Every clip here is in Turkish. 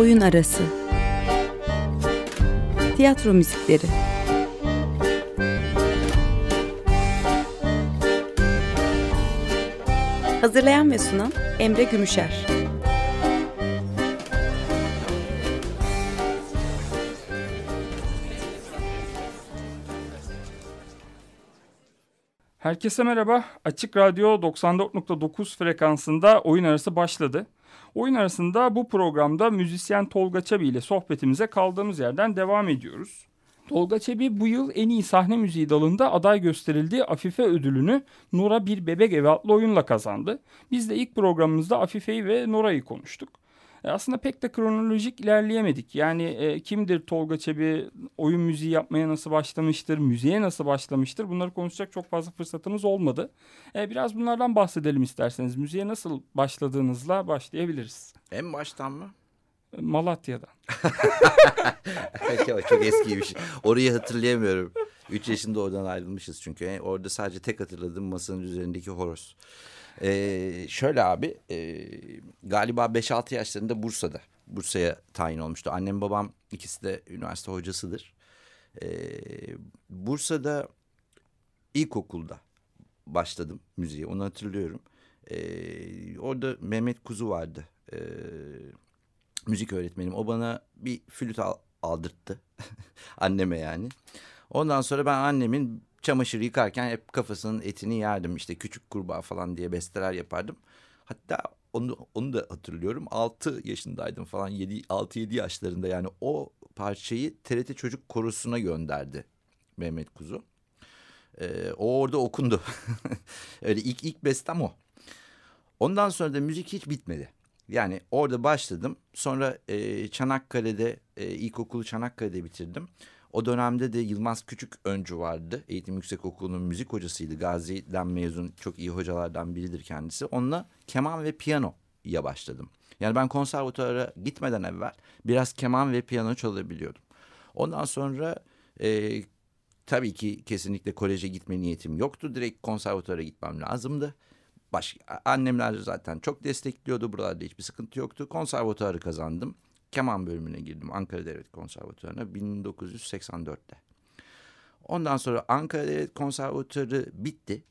Oyun Arası Tiyatro Müzikleri Hazırlayan ve sunan Emre Gümüşer Herkese merhaba. Açık Radyo 94.9 frekansında oyun arası başladı. Oyun arasında bu programda müzisyen Tolga Çebi ile sohbetimize kaldığımız yerden devam ediyoruz. Tolga Çebi bu yıl en iyi sahne müziği dalında aday gösterildiği Afife ödülünü Nora Bir Bebek Evi adlı oyunla kazandı. Biz de ilk programımızda Afife'yi ve Nora'yı konuştuk. E, aslında pek de kronolojik ilerleyemedik. Yani e, kimdir Tolga Çebi, oyun müziği yapmaya nasıl başlamıştır, müziğe nasıl başlamıştır bunları konuşacak çok fazla fırsatımız olmadı. E, biraz bunlardan bahsedelim isterseniz. Müziğe nasıl başladığınızla başlayabiliriz. En baştan mı? E, Malatya'dan. Peki çok eskiymiş. Orayı hatırlayamıyorum. Üç yaşında oradan ayrılmışız çünkü. E, orada sadece tek hatırladığım masanın üzerindeki horoz. Ee, şöyle abi e, galiba 5-6 yaşlarında Bursa'da Bursa'ya tayin olmuştu. Annem babam ikisi de üniversite hocasıdır. Ee, Bursa'da ilkokulda başladım müziğe onu hatırlıyorum. Ee, orada Mehmet Kuzu vardı. Ee, müzik öğretmenim. O bana bir flüt al, aldırttı. Anneme yani. Ondan sonra ben annemin çamaşır yıkarken hep kafasının etini yerdim. İşte küçük kurbağa falan diye besteler yapardım. Hatta onu, onu da hatırlıyorum. 6 yaşındaydım falan. 6-7 yaşlarında yani o parçayı TRT Çocuk Korosu'na gönderdi Mehmet Kuzu. Ee, o orada okundu. Öyle ilk ilk bestem o. Ondan sonra da müzik hiç bitmedi. Yani orada başladım. Sonra e, Çanakkale'de e, ilkokulu Çanakkale'de bitirdim. O dönemde de Yılmaz Küçük Öncü vardı. Eğitim Yüksekokulu'nun müzik hocasıydı. Gazi'den mezun çok iyi hocalardan biridir kendisi. Onunla keman ve piyanoya başladım. Yani ben konservatuvara gitmeden evvel biraz keman ve piyano çalabiliyordum. Ondan sonra e, tabii ki kesinlikle koleje gitme niyetim yoktu. Direkt konservatuvara gitmem lazımdı. Baş, annemler zaten çok destekliyordu. Buralarda hiçbir sıkıntı yoktu. Konservatuvarı kazandım keman bölümüne girdim Ankara Devlet Konservatuvarı'na 1984'te. Ondan sonra Ankara Devlet Konservatuvarı bitti.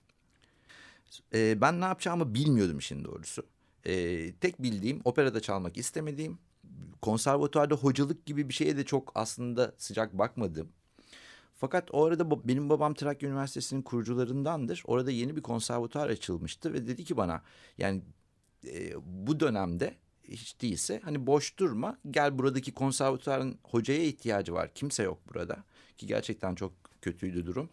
Ee, ben ne yapacağımı bilmiyordum işin doğrusu. Ee, tek bildiğim operada çalmak istemediğim, konservatuvarda hocalık gibi bir şeye de çok aslında sıcak bakmadım. Fakat o arada benim babam Trakya Üniversitesi'nin kurucularındandır. Orada yeni bir konservatuvar açılmıştı ve dedi ki bana yani e, bu dönemde hiç değilse hani boş durma gel buradaki konservatuarın hocaya ihtiyacı var. Kimse yok burada ki gerçekten çok kötüydü durum.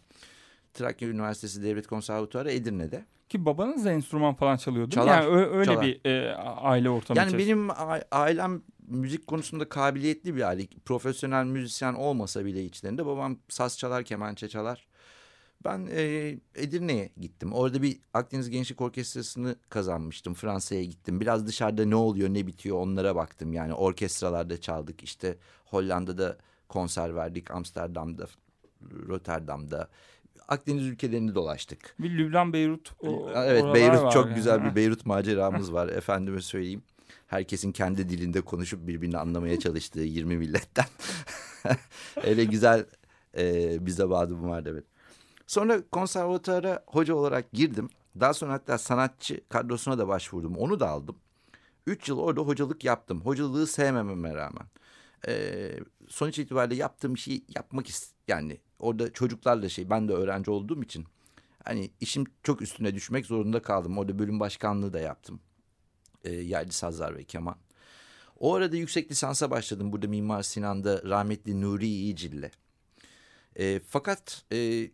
Trakya Üniversitesi Devlet Konservatuarı Edirne'de. Ki babanız da enstrüman falan çalıyordu. Çalar, yani öyle çalar. bir e, aile ortamı Yani benim ailem müzik konusunda kabiliyetli bir aile. Profesyonel müzisyen olmasa bile içlerinde babam saz çalar, kemençe çalar. Ben e, Edirne'ye gittim. Orada bir Akdeniz Gençlik Orkestrası'nı kazanmıştım. Fransa'ya gittim. Biraz dışarıda ne oluyor ne bitiyor onlara baktım. Yani orkestralarda çaldık. İşte Hollanda'da konser verdik. Amsterdam'da, Rotterdam'da. Akdeniz ülkelerini dolaştık. Bir Lübnan, Beyrut. O, evet Beyrut çok yani. güzel bir Beyrut maceramız var. Efendime söyleyeyim. Herkesin kendi dilinde konuşup birbirini anlamaya çalıştığı 20 milletten. Öyle güzel e, bize bağdım vardı evet. Sonra konservatuara hoca olarak girdim. Daha sonra hatta sanatçı kadrosuna da başvurdum. Onu da aldım. Üç yıl orada hocalık yaptım. Hocalığı sevmememe rağmen. Ee, sonuç itibariyle yaptığım şeyi yapmak yani orada çocuklarla şey ben de öğrenci olduğum için hani işim çok üstüne düşmek zorunda kaldım. Orada bölüm başkanlığı da yaptım. Ee, yerli sazlar ve keman. O arada yüksek lisansa başladım burada Mimar Sinan'da rahmetli Nuri İyicil'le. E, fakat e,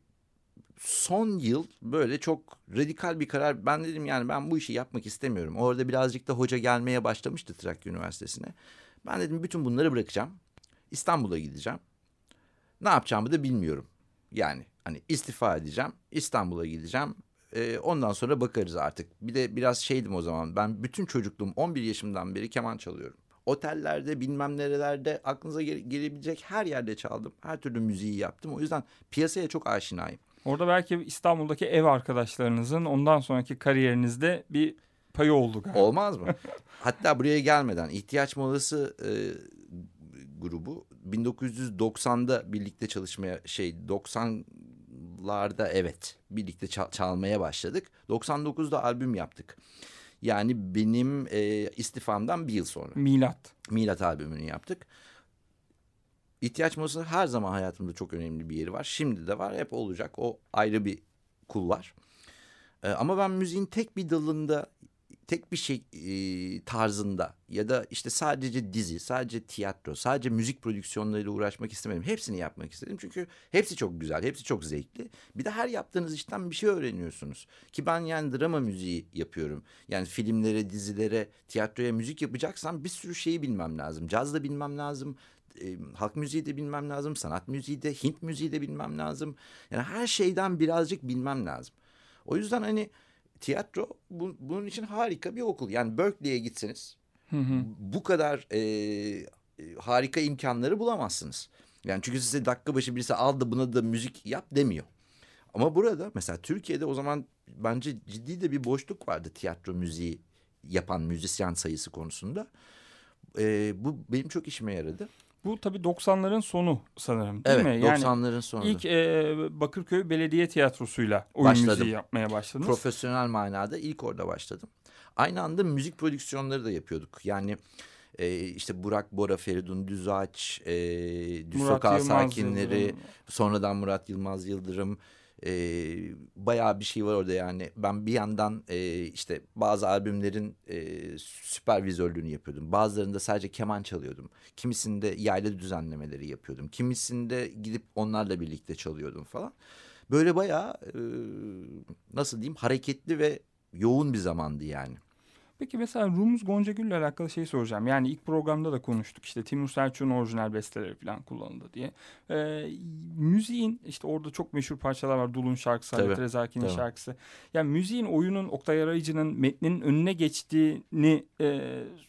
son yıl böyle çok radikal bir karar. Ben dedim yani ben bu işi yapmak istemiyorum. Orada birazcık da hoca gelmeye başlamıştı Trakya Üniversitesi'ne. Ben dedim bütün bunları bırakacağım. İstanbul'a gideceğim. Ne yapacağımı da bilmiyorum. Yani hani istifa edeceğim. İstanbul'a gideceğim. Ee, ondan sonra bakarız artık. Bir de biraz şeydim o zaman. Ben bütün çocukluğum 11 yaşımdan beri keman çalıyorum. Otellerde bilmem nerelerde aklınıza gelebilecek her yerde çaldım. Her türlü müziği yaptım. O yüzden piyasaya çok aşinayım. Orada belki İstanbul'daki ev arkadaşlarınızın ondan sonraki kariyerinizde bir payı oldu galiba. Olmaz mı? Hatta buraya gelmeden ihtiyaç molası e, grubu. 1990'da birlikte çalışmaya şey 90'larda evet birlikte çal- çalmaya başladık. 99'da albüm yaptık. Yani benim e, istifamdan bir yıl sonra. Milat. Milat albümünü yaptık. İhtiyaç molası her zaman hayatımda çok önemli bir yeri var. Şimdi de var, hep olacak. O ayrı bir kul var. Ee, ama ben müziğin tek bir dalında, tek bir şey e, tarzında ya da işte sadece dizi, sadece tiyatro, sadece müzik prodüksiyonlarıyla uğraşmak istemedim. Hepsini yapmak istedim çünkü hepsi çok güzel, hepsi çok zevkli. Bir de her yaptığınız işten bir şey öğreniyorsunuz. Ki ben yani drama müziği yapıyorum. Yani filmlere, dizilere, tiyatroya müzik yapacaksam bir sürü şeyi bilmem lazım. Caz da bilmem lazım, e, halk müziği de bilmem lazım, sanat müziği de, Hint müziği de bilmem lazım. Yani her şeyden birazcık bilmem lazım. O yüzden hani tiyatro bu, bunun için harika bir okul. Yani Berkeley'e gitseniz bu kadar e, e, harika imkanları bulamazsınız. Yani çünkü size dakika başı birisi al da buna da müzik yap demiyor. Ama burada mesela Türkiye'de o zaman bence ciddi de bir boşluk vardı tiyatro müziği yapan müzisyen sayısı konusunda. E, bu benim çok işime yaradı. Bu tabii 90'ların sonu sanırım değil evet, mi? Yani 90'ların sonunda. ilk e, Bakırköy Belediye Tiyatrosu'yla oyun Başladım. müziği yapmaya başladınız. Profesyonel manada ilk orada başladım. Aynı anda müzik prodüksiyonları da yapıyorduk. Yani e, işte Burak Bora, Feridun Düzağaç, e, Düz Murat Sokağı Yılmaz Sakinleri, Yıldırım. sonradan Murat Yılmaz Yıldırım. E, bayağı bir şey var orada yani. Ben bir yandan e, işte bazı albümlerin e, süpervizörlüğünü yapıyordum. Bazılarında sadece keman çalıyordum. Kimisinde yaylı düzenlemeleri yapıyordum. Kimisinde gidip onlarla birlikte çalıyordum falan. Böyle bayağı e, nasıl diyeyim hareketli ve yoğun bir zamandı yani. Peki mesela Rumuz Goncagül'le alakalı şey soracağım. Yani ilk programda da konuştuk işte Timur Selçuk'un orijinal besteleri falan kullanıldı diye. Ee, müziğin işte orada çok meşhur parçalar var. Dul'un şarkısı, Halit Rezaki'nin şarkısı. Yani müziğin oyunun Oktay Arayıcı'nın metninin önüne geçtiğini e,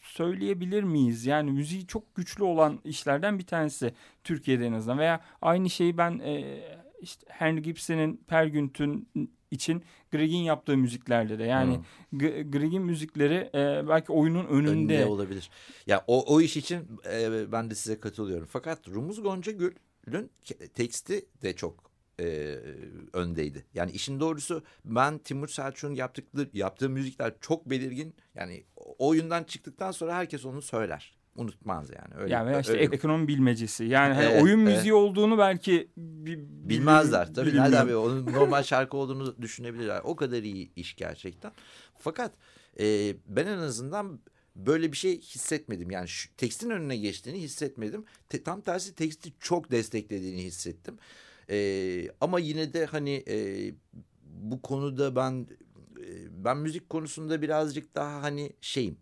söyleyebilir miyiz? Yani müziği çok güçlü olan işlerden bir tanesi Türkiye'de en azından. Veya aynı şeyi ben e, işte Henry Gibson'in Per Güntün için Greg'in yaptığı müziklerde de yani G- Greg'in müzikleri e, belki oyunun önünde. önünde olabilir. Ya o, o iş için e, ben de size katılıyorum. Fakat Rumuz Gonca Gül'ün ke- teksti de çok e, öndeydi. Yani işin doğrusu ben Timur Selçuk'un yaptıkları, yaptığı müzikler çok belirgin. Yani o oyundan çıktıktan sonra herkes onu söyler. Unutmaz yani. Öyle, yani işte öyle- ek- ekonomi bilmecesi. Yani hani Evet, oyun evet. müziği olduğunu belki bi- bi- Bilmezler tabii. Nereden biliyor? Onun normal şarkı olduğunu düşünebilirler. O kadar iyi iş gerçekten. Fakat e, ben en azından böyle bir şey hissetmedim. Yani şu, tekstin önüne geçtiğini hissetmedim. Te- tam tersi teksti çok desteklediğini hissettim. E, ama yine de hani e, bu konuda ben e, ben müzik konusunda birazcık daha hani şeyim.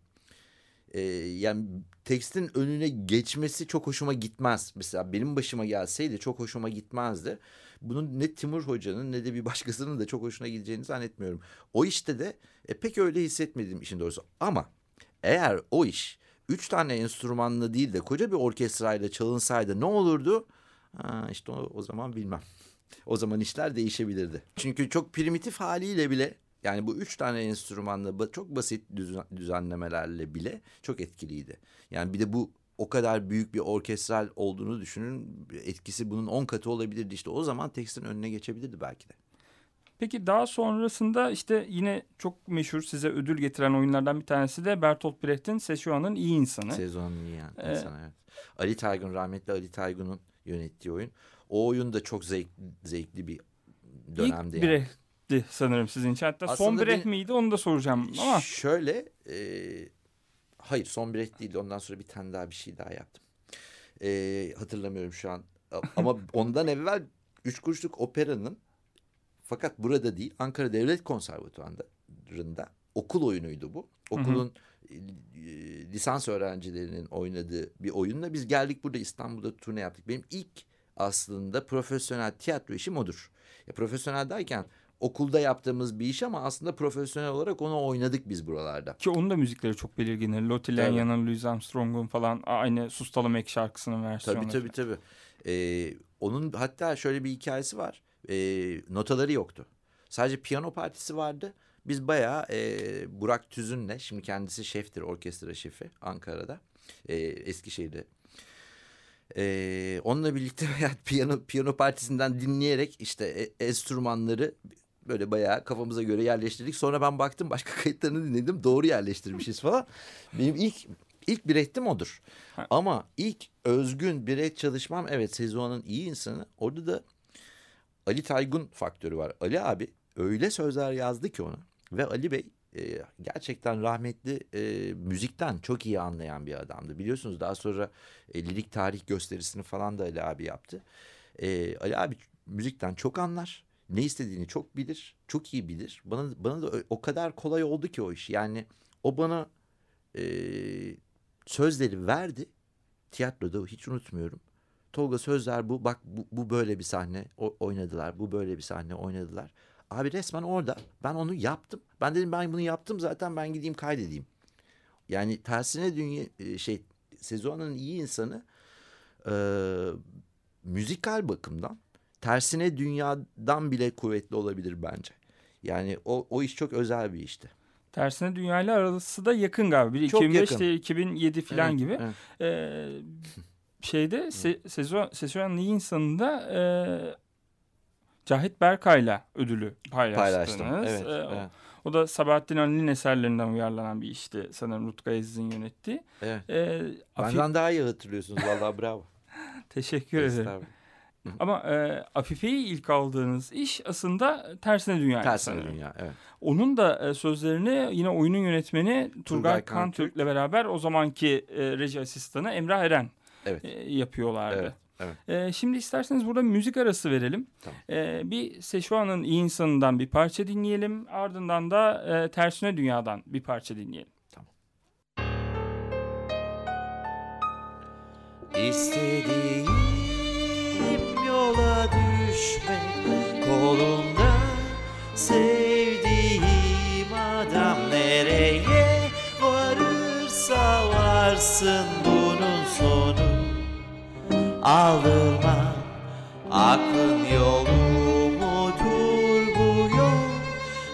E, yani tekstin önüne geçmesi çok hoşuma gitmez. Mesela benim başıma gelseydi çok hoşuma gitmezdi. Bunun ne Timur Hoca'nın ne de bir başkasının da çok hoşuna gideceğini zannetmiyorum. O işte de e, pek öyle hissetmedim işin doğrusu. Ama eğer o iş üç tane enstrümanla değil de koca bir orkestrayla çalınsaydı ne olurdu? Ha, işte o, o zaman bilmem. O zaman işler değişebilirdi. Çünkü çok primitif haliyle bile yani bu üç tane enstrümanla çok basit düzen- düzenlemelerle bile çok etkiliydi. Yani bir de bu o kadar büyük bir orkestral olduğunu düşünün. Etkisi bunun on katı olabilirdi. İşte o zaman tekstin önüne geçebilirdi belki de. Peki daha sonrasında işte yine çok meşhur size ödül getiren oyunlardan bir tanesi de Bertolt Brecht'in Seşuan'ın iyi insanı. Sezonun iyi yani. Ee, insan, evet. Ali Taygun rahmetli Ali Taygun'un yönettiği oyun. O oyun da çok zevk, zevkli bir dönemdi İlk yani. Brecht'ti sanırım sizin için. Hatta son Aslında Brecht ben- miydi onu da soracağım ama Şöyle e, hayır son Brecht değil ondan sonra bir tane daha bir şey daha yaptım. E, hatırlamıyorum şu an ama ondan evvel Üç Kuruşluk Opera'nın fakat burada değil Ankara Devlet Konservatuvarı'nda okul oyunuydu bu. Okulun e, lisans öğrencilerinin oynadığı bir oyunla biz geldik burada İstanbul'da turne yaptık. Benim ilk aslında profesyonel tiyatro işim odur. Ya, profesyonel derken okulda yaptığımız bir iş ama aslında profesyonel olarak onu oynadık biz buralarda. ki onun da müzikleri çok belirgindir. Lottie. Lanya'nın, Louis Armstrong'un falan aynı Sustalım Ek şarkısının versiyonu. Tabii tabii tabii. Ee, onun hatta şöyle bir hikayesi var. Ee, notaları yoktu. Sadece piyano partisi vardı. Biz bayağı e, Burak Tüzün'le, şimdi kendisi şeftir, orkestra şefi Ankara'da, e, Eskişehir'de. Ee, onunla birlikte yani piyano piyano partisinden dinleyerek işte e, enstrümanları böyle bayağı kafamıza göre yerleştirdik. Sonra ben baktım başka kayıtlarını dinledim. Doğru yerleştirmişiz falan. Benim ilk ilk biretim odur. Ha. Ama ilk özgün biret çalışmam evet Sezua'nın iyi insanı. Orada da Ali Taygun faktörü var. Ali abi öyle sözler yazdı ki ona. Ve Ali Bey e, gerçekten rahmetli e, müzikten çok iyi anlayan bir adamdı. Biliyorsunuz daha sonra e, lirik tarih gösterisini falan da Ali abi yaptı. E, Ali abi müzikten çok anlar. Ne istediğini çok bilir. Çok iyi bilir. Bana, bana da o kadar kolay oldu ki o iş. Yani o bana e, sözleri verdi. Tiyatroda hiç unutmuyorum. Tolga sözler bu. Bak bu, bu böyle bir sahne o, oynadılar. Bu böyle bir sahne oynadılar. Abi resmen orada ben onu yaptım. Ben dedim ben bunu yaptım zaten ben gideyim kaydedeyim. Yani tersine dünya e, şey Sezua'nın iyi insanı e, müzikal bakımdan tersine dünyadan bile kuvvetli olabilir bence. Yani o, o iş çok özel bir işti. Tersine dünyayla arası da yakın galiba. Biri Çok 2005 yakın. diğeri 2007 falan Evet, gibi. evet. Ee, şeyde se, sezon iyi insanında e, Cahit Berkay'la ödülü paylaştınız. Paylaştım. Evet, Ee, o- evet, O da Sabahattin Ali'nin eserlerinden uyarlanan bir işti sanırım Rutkay Aziz'in yönettiği. evet. Ee, Benden daha iyi hatırlıyorsunuz vallahi bravo. Teşekkür ederim. Ama e, Afife'yi ilk aldığınız iş aslında Tersine Dünya. Tersine sanırım. dünya evet. Onun da e, sözlerini yine oyunun yönetmeni Turgay, Turgay Kantürk'le beraber o zamanki e, reji asistanı Emrah Eren Evet. e, yapıyorlardı. Evet. Evet. E, şimdi isterseniz burada müzik arası verelim. Tamam. E, bir Seşua'nın iyi insanından bir parça dinleyelim. Ardından da e, Tersine Dünya'dan bir parça dinleyelim. İstediğim yola düşmek kolumda sevdiğim adam nereye varırsa varsın bunun sonu. Aldırma aklın yolu mudur bu yol?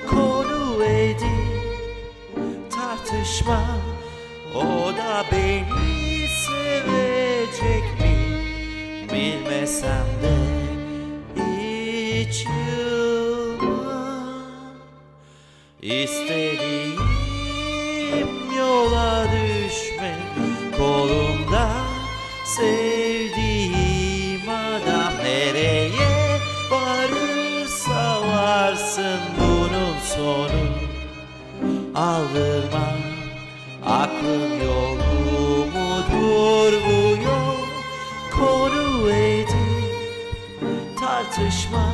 Konu edip tartışma o da beni bilmesem de hiç yılmam. İstediğim yola düşmek kolumda sevdiğim adam nereye varırsa varsın bunun sonu. Aldırma tartışma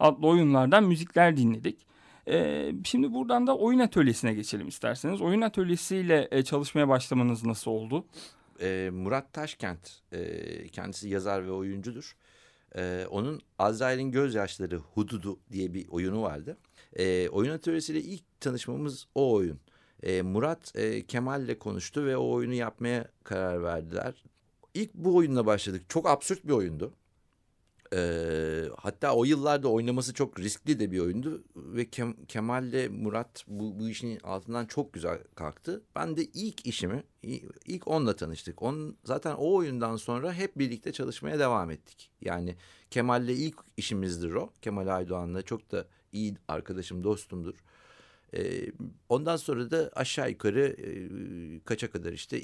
adlı oyunlardan müzikler dinledik. E, şimdi buradan da oyun atölyesine geçelim isterseniz. Oyun atölyesiyle e, çalışmaya başlamanız nasıl oldu? e, Murat Taşkent e, kendisi yazar ve oyuncudur. E, onun Azrail'in Gözyaşları Hududu diye bir oyunu vardı. Oyun atölyesiyle ilk tanışmamız o oyun. Murat e, Kemal'le konuştu ve o oyunu yapmaya karar verdiler. İlk bu oyunla başladık. Çok absürt bir oyundu. Ee, hatta o yıllarda oynaması çok riskli de bir oyundu ve Kem, Kemal'le Murat bu, bu işin altından çok güzel kalktı. Ben de ilk işimi ilk onunla tanıştık. On, zaten o oyundan sonra hep birlikte çalışmaya devam ettik. Yani Kemal'le ilk işimizdir o. Kemal Aydoğan'la çok da iyi arkadaşım, dostumdur. Ee, ondan sonra da aşağı yukarı e, kaça kadar işte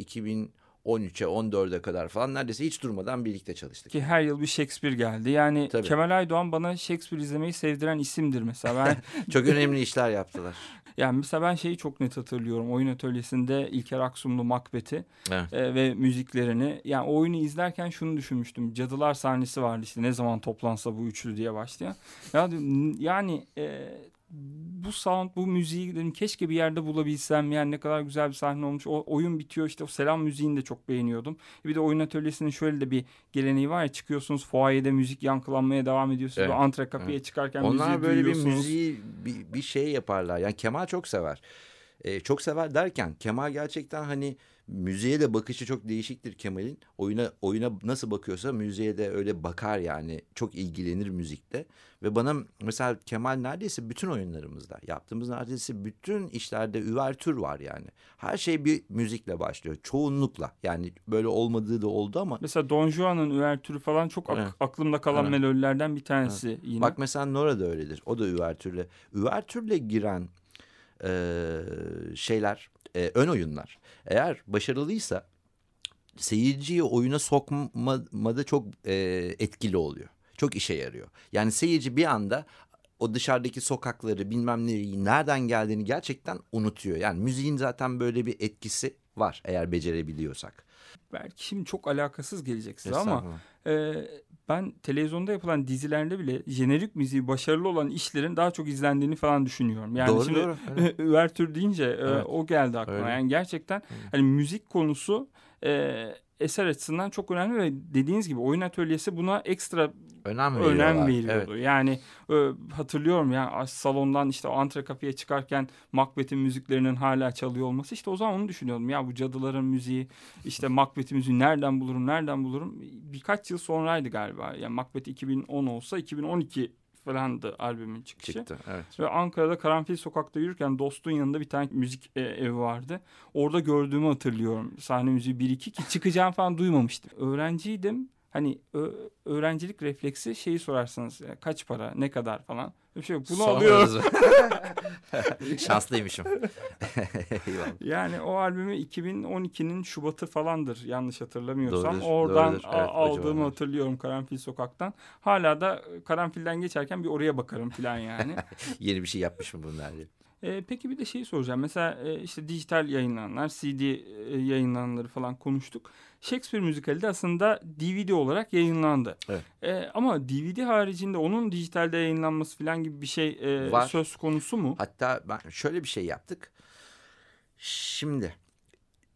2013'e 14'e kadar falan neredeyse hiç durmadan birlikte çalıştık. Ki her yıl bir Shakespeare geldi. Yani Tabii. Kemal Aydoğan bana Shakespeare izlemeyi sevdiren isimdir mesela. Ben Çok önemli işler yaptılar. yani mesela ben şeyi çok net hatırlıyorum. Oyun atölyesinde İlker Aksumlu Macbeth'i Evet. e, ve müziklerini. Yani o oyunu izlerken şunu düşünmüştüm. Cadılar sahnesi vardı işte ne zaman toplansa bu üçlü diye başlayan. Ya, yani e, bu sound, bu müziği dedim keşke bir yerde bulabilsem. Yani ne kadar güzel bir sahne olmuş. O oyun bitiyor işte o selam müziğini de çok beğeniyordum. Bir de oyun atölyesinin şöyle de bir geleneği var ya çıkıyorsunuz fuayede müzik yankılanmaya devam ediyorsunuz. Evet, antre kapıya çıkarken Onlar müziği böyle bir müziği bir, bir şey yaparlar. Yani Kemal çok sever. Ee, çok sever derken Kemal gerçekten hani müziğe de bakışı çok değişiktir Kemal'in. Oyuna oyuna nasıl bakıyorsa müziğe de öyle bakar yani. Çok ilgilenir müzikle. Ve bana mesela Kemal neredeyse bütün oyunlarımızda yaptığımız neredeyse bütün işlerde üvertür var yani. Her şey bir müzikle başlıyor. Çoğunlukla. Yani böyle olmadığı da oldu ama Mesela Don Juan'ın üvertürü falan çok ak- Evet. aklımda kalan Evet. melodilerden bir tanesi yine. Bak mesela Nora da öyledir. O da üvertürle. Üvertürle giren e, şeyler, e, ön oyunlar. Eğer başarılıysa seyirciyi oyuna sokmada çok e, etkili oluyor. Çok işe yarıyor. Yani seyirci bir anda o dışarıdaki sokakları bilmem neyi nereden geldiğini gerçekten unutuyor. Yani müziğin zaten böyle bir etkisi var eğer becerebiliyorsak. Belki şimdi çok alakasız gelecek size ama e, ben televizyonda yapılan dizilerde bile jenerik müziği başarılı olan işlerin daha çok izlendiğini falan düşünüyorum. Yani Doğru, şimdi doğru, evet. üvertür deyince e, Evet. o geldi aklıma. Öyle. Yani gerçekten hani müzik konusu e, eser açısından çok önemli ve dediğiniz gibi oyun atölyesi buna ekstra Önem önem veriyordu. Evet. Yani e, hatırlıyorum ya salondan işte o antre kapıya çıkarken Macbeth'in müziklerinin hala çalıyor olması işte o zaman onu düşünüyordum. Ya bu cadıların müziği işte Macbeth'in müziği nereden bulurum nereden bulurum? Birkaç yıl sonraydı galiba. Yani Macbeth 2010 olsa 2012 falandı albümün çıkışı. Çıktı. Evet. Ve Ankara'da Karanfil Sokak'ta yürürken dostun yanında bir tane müzik e, evi vardı. Orada gördüğümü hatırlıyorum. Sahne müziği 1-2 ki çıkacağım falan duymamıştım. Öğrenciydim. Hani öğrencilik refleksi şeyi sorarsanız ya, kaç para ne kadar falan. Bir şey yok. Bunu. Sormadınız. Şanslıymışım. Yani o albümü 2012'nin Şubat'ı falandır yanlış hatırlamıyorsam. Doğrudur, Oradan doğrudur. Evet, aldığımı hatırlıyorum Karanfil Sokak'tan. Hala da Karanfil'den geçerken bir oraya bakarım falan yani. Yeni bir şey yapmışım bunlar diye. E, peki bir de şeyi soracağım. Mesela e, işte dijital yayınlananlar, CD e, yayınlananları falan konuştuk. Shakespeare müzikali de aslında DVD olarak yayınlandı. Evet. E, ama DVD haricinde onun dijitalde yayınlanması falan gibi bir şey e, Var. söz konusu mu? Hatta ben şöyle bir şey yaptık. Şimdi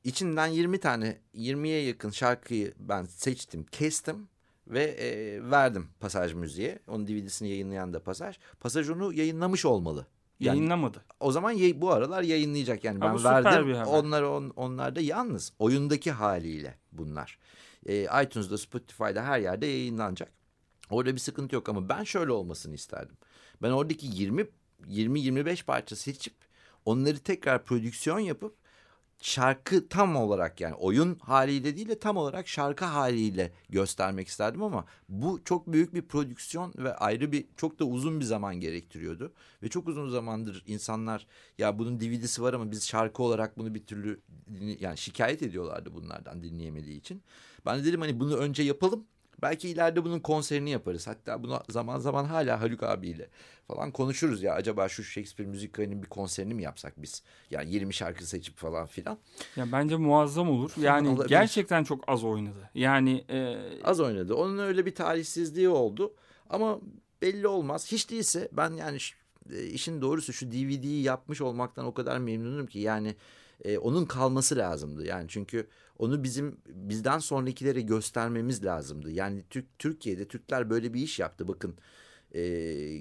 içinden 20 tane 20'ye yakın şarkıyı ben seçtim, kestim ve e, verdim pasaj müziğe. Onun DVD'sini yayınlayan da pasaj. Pasaj onu yayınlamış olmalı. Yani Yayınlamadı. o zaman yay- bu aralar yayınlayacak yani Ha, ben verdim. Onlar on, onlar da yalnız oyundaki haliyle bunlar. E, iTunes'da, Spotify'da her yerde yayınlanacak. Orada bir sıkıntı yok ama ben şöyle olmasını isterdim. Ben oradaki 20 20 25 parça seçip onları tekrar prodüksiyon yapıp şarkı tam olarak yani oyun haliyle değil de tam olarak şarkı haliyle göstermek isterdim ama bu çok büyük bir prodüksiyon ve ayrı bir çok da uzun bir zaman gerektiriyordu. Ve çok uzun zamandır insanlar ya bunun DVD'si var ama biz şarkı olarak bunu bir türlü yani şikayet ediyorlardı bunlardan dinleyemediği için. Ben de dedim hani bunu önce yapalım. Belki ileride bunun konserini yaparız. Hatta bunu zaman zaman hala Haluk abiyle falan konuşuruz ya. Acaba şu Shakespeare müzikalinin bir konserini mi yapsak biz? Yani 20 şarkı seçip falan filan. Ya bence muazzam olur. Yani Olabilir. gerçekten çok az oynadı. Yani e, Az oynadı. Onun öyle bir talihsizliği oldu. Ama belli olmaz. Hiç değilse ben yani e, işin doğrusu şu DVD'yi yapmış olmaktan o kadar memnunum ki yani e, onun kalması lazımdı. Yani çünkü onu bizim bizden sonrakilere göstermemiz lazımdı. Yani Türk Türkiye'de Türkler böyle bir iş yaptı. Bakın e,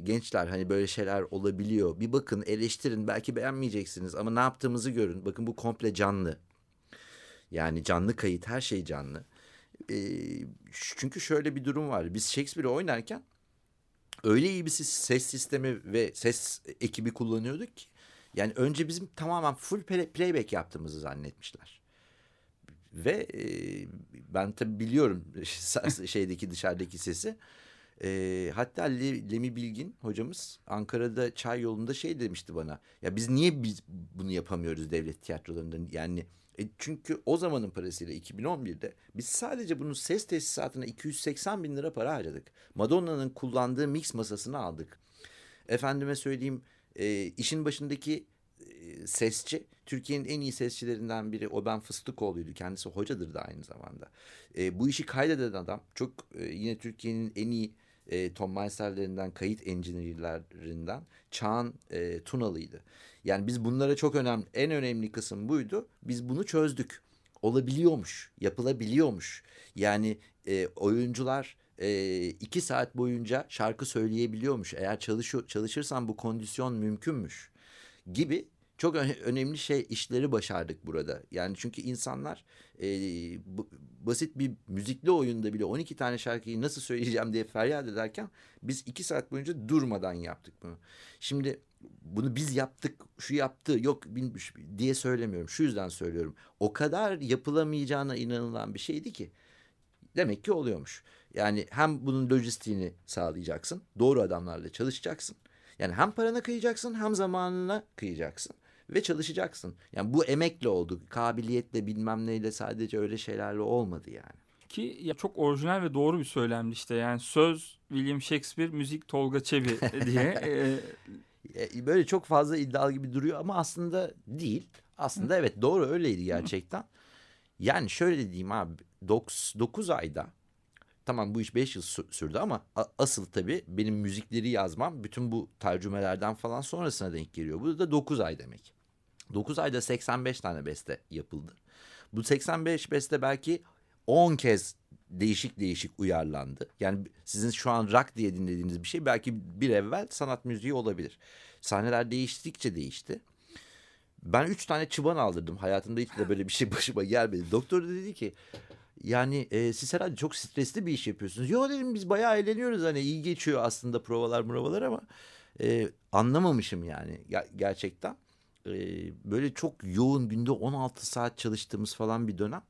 gençler hani böyle şeyler olabiliyor. Bir bakın eleştirin belki beğenmeyeceksiniz ama ne yaptığımızı görün. Bakın bu komple canlı. Yani canlı kayıt her şey canlı. E, çünkü şöyle bir durum var. Biz Shakespeare oynarken öyle iyi bir ses sistemi ve ses ekibi kullanıyorduk ki. Yani önce bizim tamamen full play- playback yaptığımızı zannetmişler. Ve e, ben tabii biliyorum şeydeki dışarıdaki sesi. E, hatta Le- Lemi Bilgin hocamız Ankara'da çay yolunda şey demişti bana. Ya biz niye biz bunu yapamıyoruz devlet tiyatrolarında? Yani e, çünkü o zamanın parasıyla 2011'de biz sadece bunun ses tesisatına 280 bin lira para harcadık. Madonna'nın kullandığı mix masasını aldık. Efendime söyleyeyim e, işin başındaki e, sesçi Türkiye'nin en iyi sesçilerinden biri o ben Fıstıkoğlu'ydu. Kendisi hocadır da aynı zamanda. E, bu işi kaydeden adam çok e, yine Türkiye'nin en iyi e, Tom Meister'lerinden, kayıt engineer'lerinden Çağan e, Tunalı'ydı. Yani biz bunlara çok önemli, en önemli kısım buydu. Biz bunu çözdük. Olabiliyormuş, yapılabiliyormuş. Yani e, oyuncular e, iki saat boyunca şarkı söyleyebiliyormuş. Eğer çalışıyor, çalışırsan bu kondisyon mümkünmüş gibi çok öne- önemli şey işleri başardık burada. Yani çünkü insanlar e, basit bir müzikli oyunda bile 12 tane şarkıyı nasıl söyleyeceğim diye feryat ederken biz iki saat boyunca durmadan yaptık bunu. Şimdi bunu biz yaptık, şu yaptı, yok bilmiş diye söylemiyorum. Şu yüzden söylüyorum. O kadar yapılamayacağına inanılan bir şeydi ki demek ki oluyormuş. Yani hem bunun lojistiğini sağlayacaksın. Doğru adamlarla çalışacaksın. Yani hem parana kıyacaksın hem zamanına kıyacaksın. Ve çalışacaksın. Yani bu emekle oldu. Kabiliyetle bilmem neyle sadece öyle şeylerle olmadı yani. ki ya çok orijinal ve doğru bir söylemdi işte. Yani söz William Shakespeare, müzik Tolga Çebi diye. E, Böyle çok fazla iddialı gibi duruyor ama aslında değil. Aslında evet doğru öyleydi gerçekten. Yani şöyle diyeyim abi 9 ayda tamam bu iş 5 yıl sü- sürdü ama asıl tabii benim müzikleri yazmam bütün bu tercümelerden falan sonrasına denk geliyor. Bu da 9 ay demek. 9 ayda 85 tane beste yapıldı. Bu 85 beste belki 10 kez değişik değişik uyarlandı. Yani sizin şu an rock diye dinlediğiniz bir şey belki bir evvel sanat müziği olabilir. Sahneler değiştikçe değişti. Ben üç tane çıban aldırdım. Hayatımda hiç de böyle bir şey başıma gelmedi. Doktor dedi ki yani e, siz herhalde çok stresli bir iş yapıyorsunuz. Yo dedim biz bayağı eğleniyoruz hani iyi geçiyor aslında provalar provalar ama e, anlamamışım yani Ger- gerçekten. E, böyle çok yoğun günde 16 saat çalıştığımız falan bir dönem.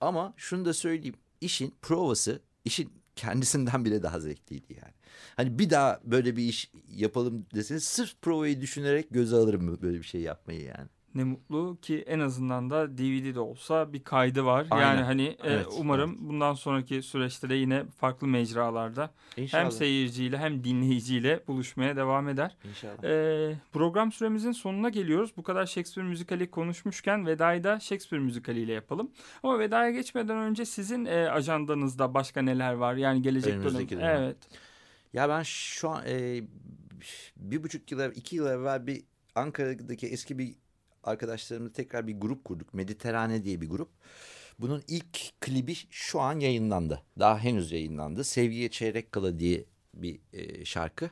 Ama şunu da söyleyeyim işin provası işin kendisinden bile daha zevkliydi yani. Hani bir daha böyle bir iş yapalım deseniz sırf provayı düşünerek göze alırım böyle bir şey yapmayı yani. Ne mutlu ki en azından da DVD'de olsa bir kaydı var. Aynen. Yani hani e, Evet, umarım bundan sonraki süreçte de yine farklı mecralarda İnşallah. hem seyirciyle hem dinleyiciyle buluşmaya devam eder. İnşallah. Ee, program süremizin sonuna geliyoruz. Bu kadar Shakespeare müzikali konuşmuşken vedayı da Shakespeare müzikaliyle yapalım. Ama vedaya geçmeden önce sizin e, ajandanızda başka neler var? Yani gelecek dönem. Önümüzdeki dönem. Evet. Ya ben şu an e, bir buçuk yıl, iki yıl evvel bir Ankara'daki eski bir arkadaşlarımla tekrar bir grup kurduk. Mediterane diye bir grup. Bunun ilk klibi şu an yayınlandı. Daha henüz yayınlandı. Sevgiye Çeyrek Kala diye bir e, şarkı.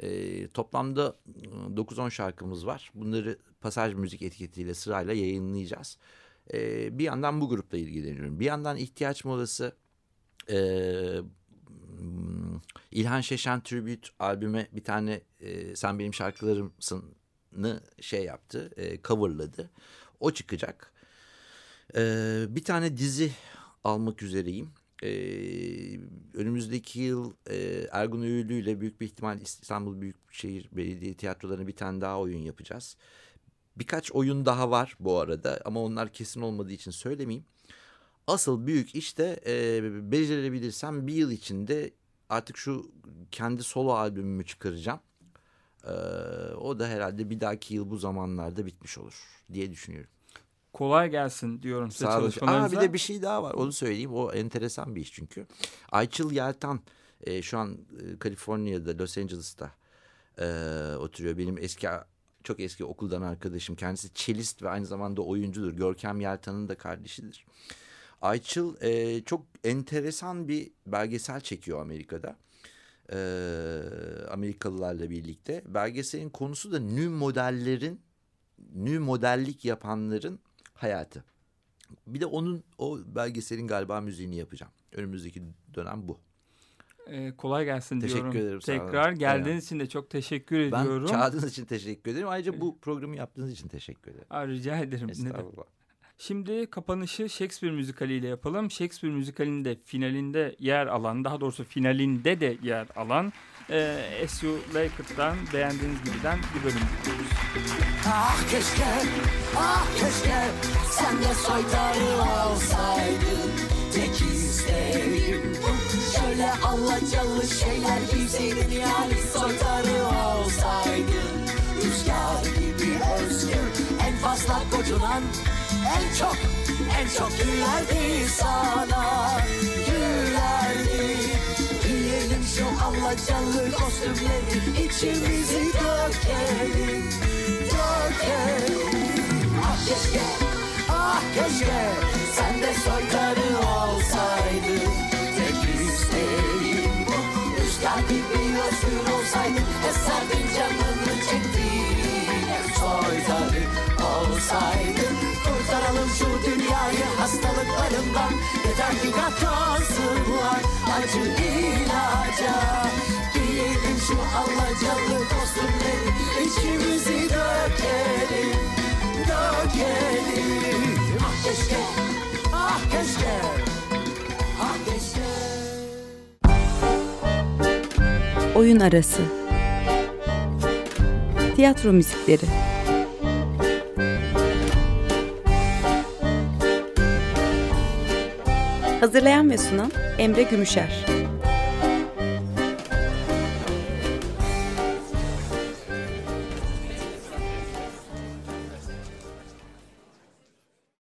E, toplamda e, 9-10 şarkımız var. Bunları Pasaj Müzik etiketiyle sırayla yayınlayacağız. E, bir yandan bu grupla ilgileniyorum. Bir yandan ihtiyaç molası e, hmm, İlhan Şeşen Tribute albüme bir tane e, Sen Benim Şarkılarımsın'ı şey yaptı, e, coverladı. O çıkacak. Ee, bir tane dizi almak üzereyim. Ee, önümüzdeki yıl e, Ergun Üğülü ile büyük bir ihtimal İstanbul Büyükşehir Belediye Tiyatroları'na bir tane daha oyun yapacağız. Birkaç oyun daha var bu arada ama onlar kesin olmadığı için söylemeyeyim. Asıl büyük işte e, becerebilirsem bir yıl içinde artık şu kendi solo albümümü çıkaracağım. Ee, o da herhalde bir dahaki yıl bu zamanlarda bitmiş olur diye düşünüyorum. Kolay gelsin diyorum size Sağ olun. Aa, çalışmalarınıza. bir de bir şey daha var onu söyleyeyim. O enteresan bir iş çünkü. Ayçıl Yeltan e, şu an e, Kaliforniya'da Los Angeles'ta e, oturuyor. Benim eski çok eski okuldan arkadaşım. Kendisi çelist ve aynı zamanda oyuncudur. Görkem Yeltan'ın da kardeşidir. Ayçıl e, çok enteresan bir belgesel çekiyor Amerika'da. E, Amerikalılarla birlikte. Belgeselin konusu da nü modellerin, nü modellik yapanların hayatı. Bir de onun o belgeselin galiba müziğini yapacağım. Önümüzdeki dönem bu. Ee, kolay gelsin Teşekkür diyorum. ederim, sağ olun. Tekrar geldiğiniz Aynen. için de çok teşekkür Ben ediyorum. çağırdığınız için teşekkür ederim. Ayrıca bu programı yaptığınız için teşekkür ederim. Aa, rica ederim. Estağfurullah. Şimdi kapanışı Shakespeare müzikaliyle yapalım. Shakespeare müzikalinin de finalinde yer alan, daha doğrusu finalinde de yer alan e, S.U. Lakett'tan beğendiğiniz gibiden bir bölüm. Ah keşke, ah keşke sen de soytarı olsaydın Tek isteğim şöyle alacalı şeyler giyseydin yani soytarı olsaydın Rüzgar gibi özgür en fazla kocunan en çok en çok gülerdi sana. Gülerdi. Giyelim şu alacalı kostümleri. İçimizi dökelim dökelim. Ah keşke, ah keşke. Sen de soytarı Yeter ki katlansınlar acı ilaca Giyelim şu alacalı kostümleri içimizi dökelim Dökelim Ah ah keşke Ah keşke Oyun arası. Tiyatro müzikleri. Hazırlayan ve sunan Emre Gümüşer.